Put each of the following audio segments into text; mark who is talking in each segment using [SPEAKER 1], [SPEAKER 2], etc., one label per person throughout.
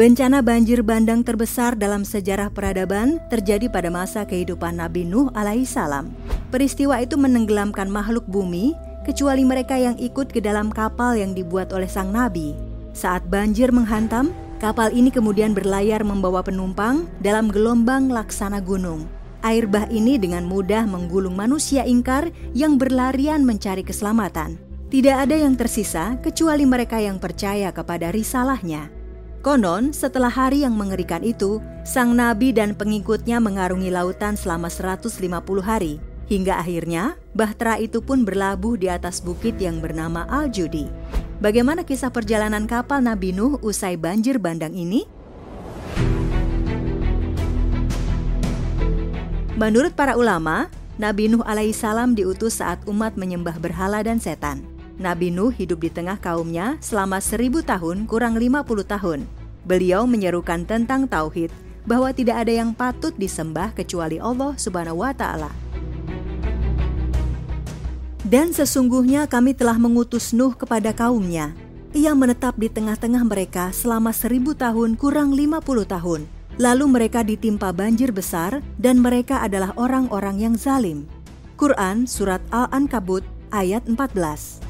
[SPEAKER 1] Bencana banjir bandang terbesar dalam sejarah peradaban terjadi pada masa kehidupan Nabi Nuh alaihissalam. Peristiwa itu menenggelamkan makhluk bumi, kecuali mereka yang ikut ke dalam kapal yang dibuat oleh sang nabi. Saat banjir menghantam, kapal ini kemudian berlayar membawa penumpang dalam gelombang laksana gunung. Air bah ini dengan mudah menggulung manusia ingkar yang berlarian mencari keselamatan. Tidak ada yang tersisa kecuali mereka yang percaya kepada risalahnya. Konon, setelah hari yang mengerikan itu, sang nabi dan pengikutnya mengarungi lautan selama 150 hari. Hingga akhirnya, Bahtera itu pun berlabuh di atas bukit yang bernama Al-Judi. Bagaimana kisah perjalanan kapal Nabi Nuh usai banjir bandang ini? Menurut para ulama, Nabi Nuh alaihissalam diutus saat umat menyembah berhala dan setan. Nabi Nuh hidup di tengah kaumnya selama seribu tahun kurang 50 tahun. Beliau menyerukan tentang tauhid bahwa tidak ada yang patut disembah kecuali Allah Subhanahu wa taala. Dan sesungguhnya kami telah mengutus Nuh kepada kaumnya. Ia menetap di tengah-tengah mereka selama seribu tahun kurang 50 tahun. Lalu mereka ditimpa banjir besar dan mereka adalah orang-orang yang zalim. Quran Surat Al-Ankabut ayat 14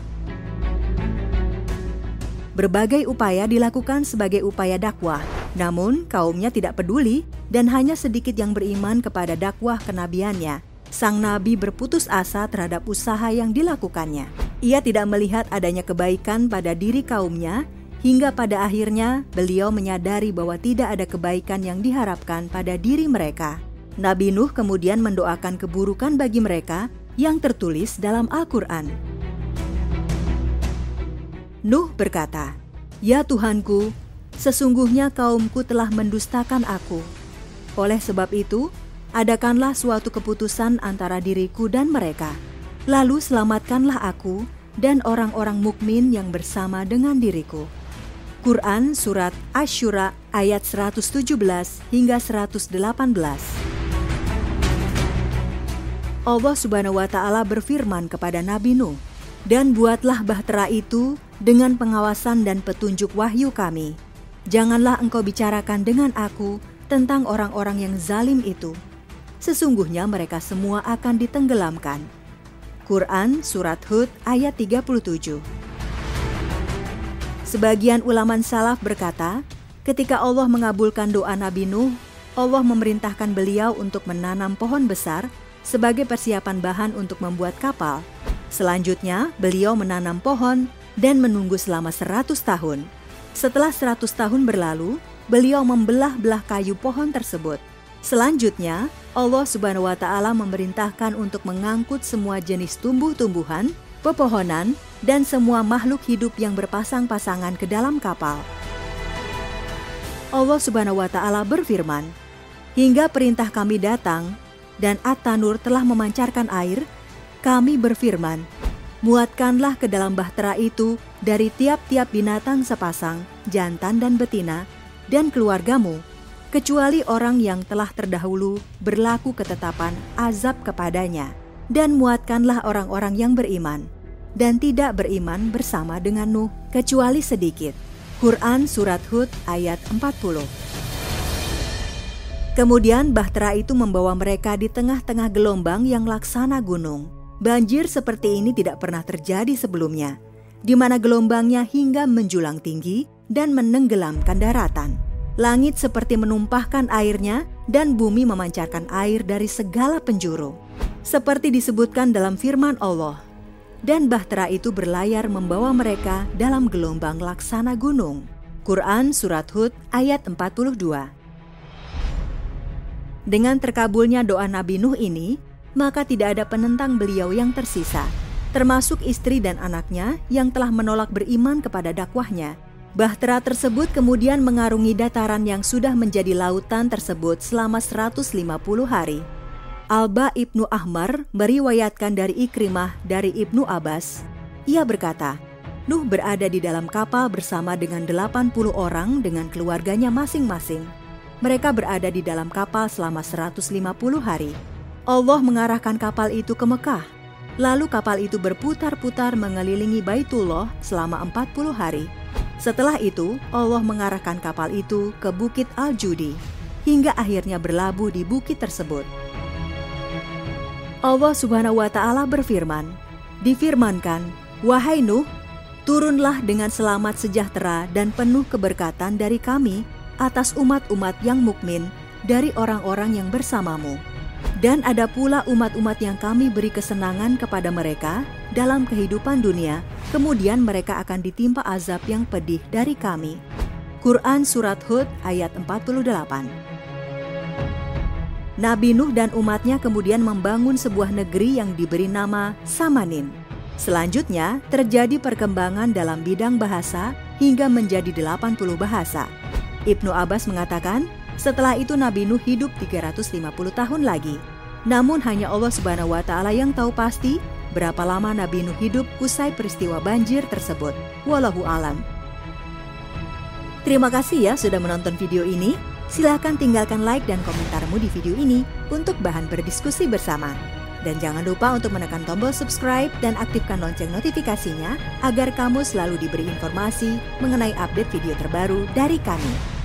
[SPEAKER 1] Berbagai upaya dilakukan sebagai upaya dakwah, namun kaumnya tidak peduli dan hanya sedikit yang beriman kepada dakwah kenabiannya. Sang nabi berputus asa terhadap usaha yang dilakukannya. Ia tidak melihat adanya kebaikan pada diri kaumnya, hingga pada akhirnya beliau menyadari bahwa tidak ada kebaikan yang diharapkan pada diri mereka. Nabi Nuh kemudian mendoakan keburukan bagi mereka yang tertulis dalam Al-Quran. Nuh berkata, "Ya Tuhanku, sesungguhnya kaumku telah mendustakan aku. Oleh sebab itu, adakanlah suatu keputusan antara diriku dan mereka. Lalu selamatkanlah aku dan orang-orang mukmin yang bersama dengan diriku." Quran Surat Ashura ayat 117 hingga 118 Allah Subhanahu wa Ta'ala berfirman kepada Nabi Nuh, "Dan buatlah bahtera itu dengan pengawasan dan petunjuk wahyu kami. Janganlah engkau bicarakan dengan aku tentang orang-orang yang zalim itu. Sesungguhnya mereka semua akan ditenggelamkan. Quran Surat Hud ayat 37 Sebagian ulama salaf berkata, ketika Allah mengabulkan doa Nabi Nuh, Allah memerintahkan beliau untuk menanam pohon besar sebagai persiapan bahan untuk membuat kapal. Selanjutnya, beliau menanam pohon dan menunggu selama 100 tahun. Setelah 100 tahun berlalu, beliau membelah-belah kayu pohon tersebut. Selanjutnya, Allah Subhanahu wa taala memerintahkan untuk mengangkut semua jenis tumbuh-tumbuhan, pepohonan, dan semua makhluk hidup yang berpasang-pasangan ke dalam kapal. Allah Subhanahu wa taala berfirman, "Hingga perintah kami datang dan At-Tanur telah memancarkan air, kami berfirman, Muatkanlah ke dalam bahtera itu dari tiap-tiap binatang sepasang, jantan dan betina, dan keluargamu, kecuali orang yang telah terdahulu berlaku ketetapan azab kepadanya. Dan muatkanlah orang-orang yang beriman, dan tidak beriman bersama dengan Nuh, kecuali sedikit. Quran Surat Hud ayat 40 Kemudian bahtera itu membawa mereka di tengah-tengah gelombang yang laksana gunung Banjir seperti ini tidak pernah terjadi sebelumnya, di mana gelombangnya hingga menjulang tinggi dan menenggelamkan daratan. Langit seperti menumpahkan airnya dan bumi memancarkan air dari segala penjuru. Seperti disebutkan dalam firman Allah, dan bahtera itu berlayar membawa mereka dalam gelombang laksana gunung. Quran Surat Hud ayat 42 Dengan terkabulnya doa Nabi Nuh ini, maka tidak ada penentang beliau yang tersisa, termasuk istri dan anaknya yang telah menolak beriman kepada dakwahnya. Bahtera tersebut kemudian mengarungi dataran yang sudah menjadi lautan tersebut selama 150 hari. Alba Ibnu Ahmar meriwayatkan dari Ikrimah dari Ibnu Abbas. Ia berkata, Nuh berada di dalam kapal bersama dengan 80 orang dengan keluarganya masing-masing. Mereka berada di dalam kapal selama 150 hari. Allah mengarahkan kapal itu ke Mekah. Lalu kapal itu berputar-putar mengelilingi Baitullah selama 40 hari. Setelah itu, Allah mengarahkan kapal itu ke Bukit Al-Judi, hingga akhirnya berlabuh di bukit tersebut. Allah Subhanahu wa Ta'ala berfirman, "Difirmankan, wahai Nuh, turunlah dengan selamat sejahtera dan penuh keberkatan dari Kami atas umat-umat yang mukmin dari orang-orang yang bersamamu." Dan ada pula umat-umat yang kami beri kesenangan kepada mereka dalam kehidupan dunia, kemudian mereka akan ditimpa azab yang pedih dari kami. Quran Surat Hud ayat 48 Nabi Nuh dan umatnya kemudian membangun sebuah negeri yang diberi nama Samanin. Selanjutnya, terjadi perkembangan dalam bidang bahasa hingga menjadi 80 bahasa. Ibnu Abbas mengatakan, setelah itu Nabi Nuh hidup 350 tahun lagi. Namun hanya Allah Subhanahu wa taala yang tahu pasti berapa lama Nabi Nuh hidup usai peristiwa banjir tersebut. Wallahu alam. Terima kasih ya sudah menonton video ini. Silahkan tinggalkan like dan komentarmu di video ini untuk bahan berdiskusi bersama. Dan jangan lupa untuk menekan tombol subscribe dan aktifkan lonceng notifikasinya agar kamu selalu diberi informasi mengenai update video terbaru dari kami.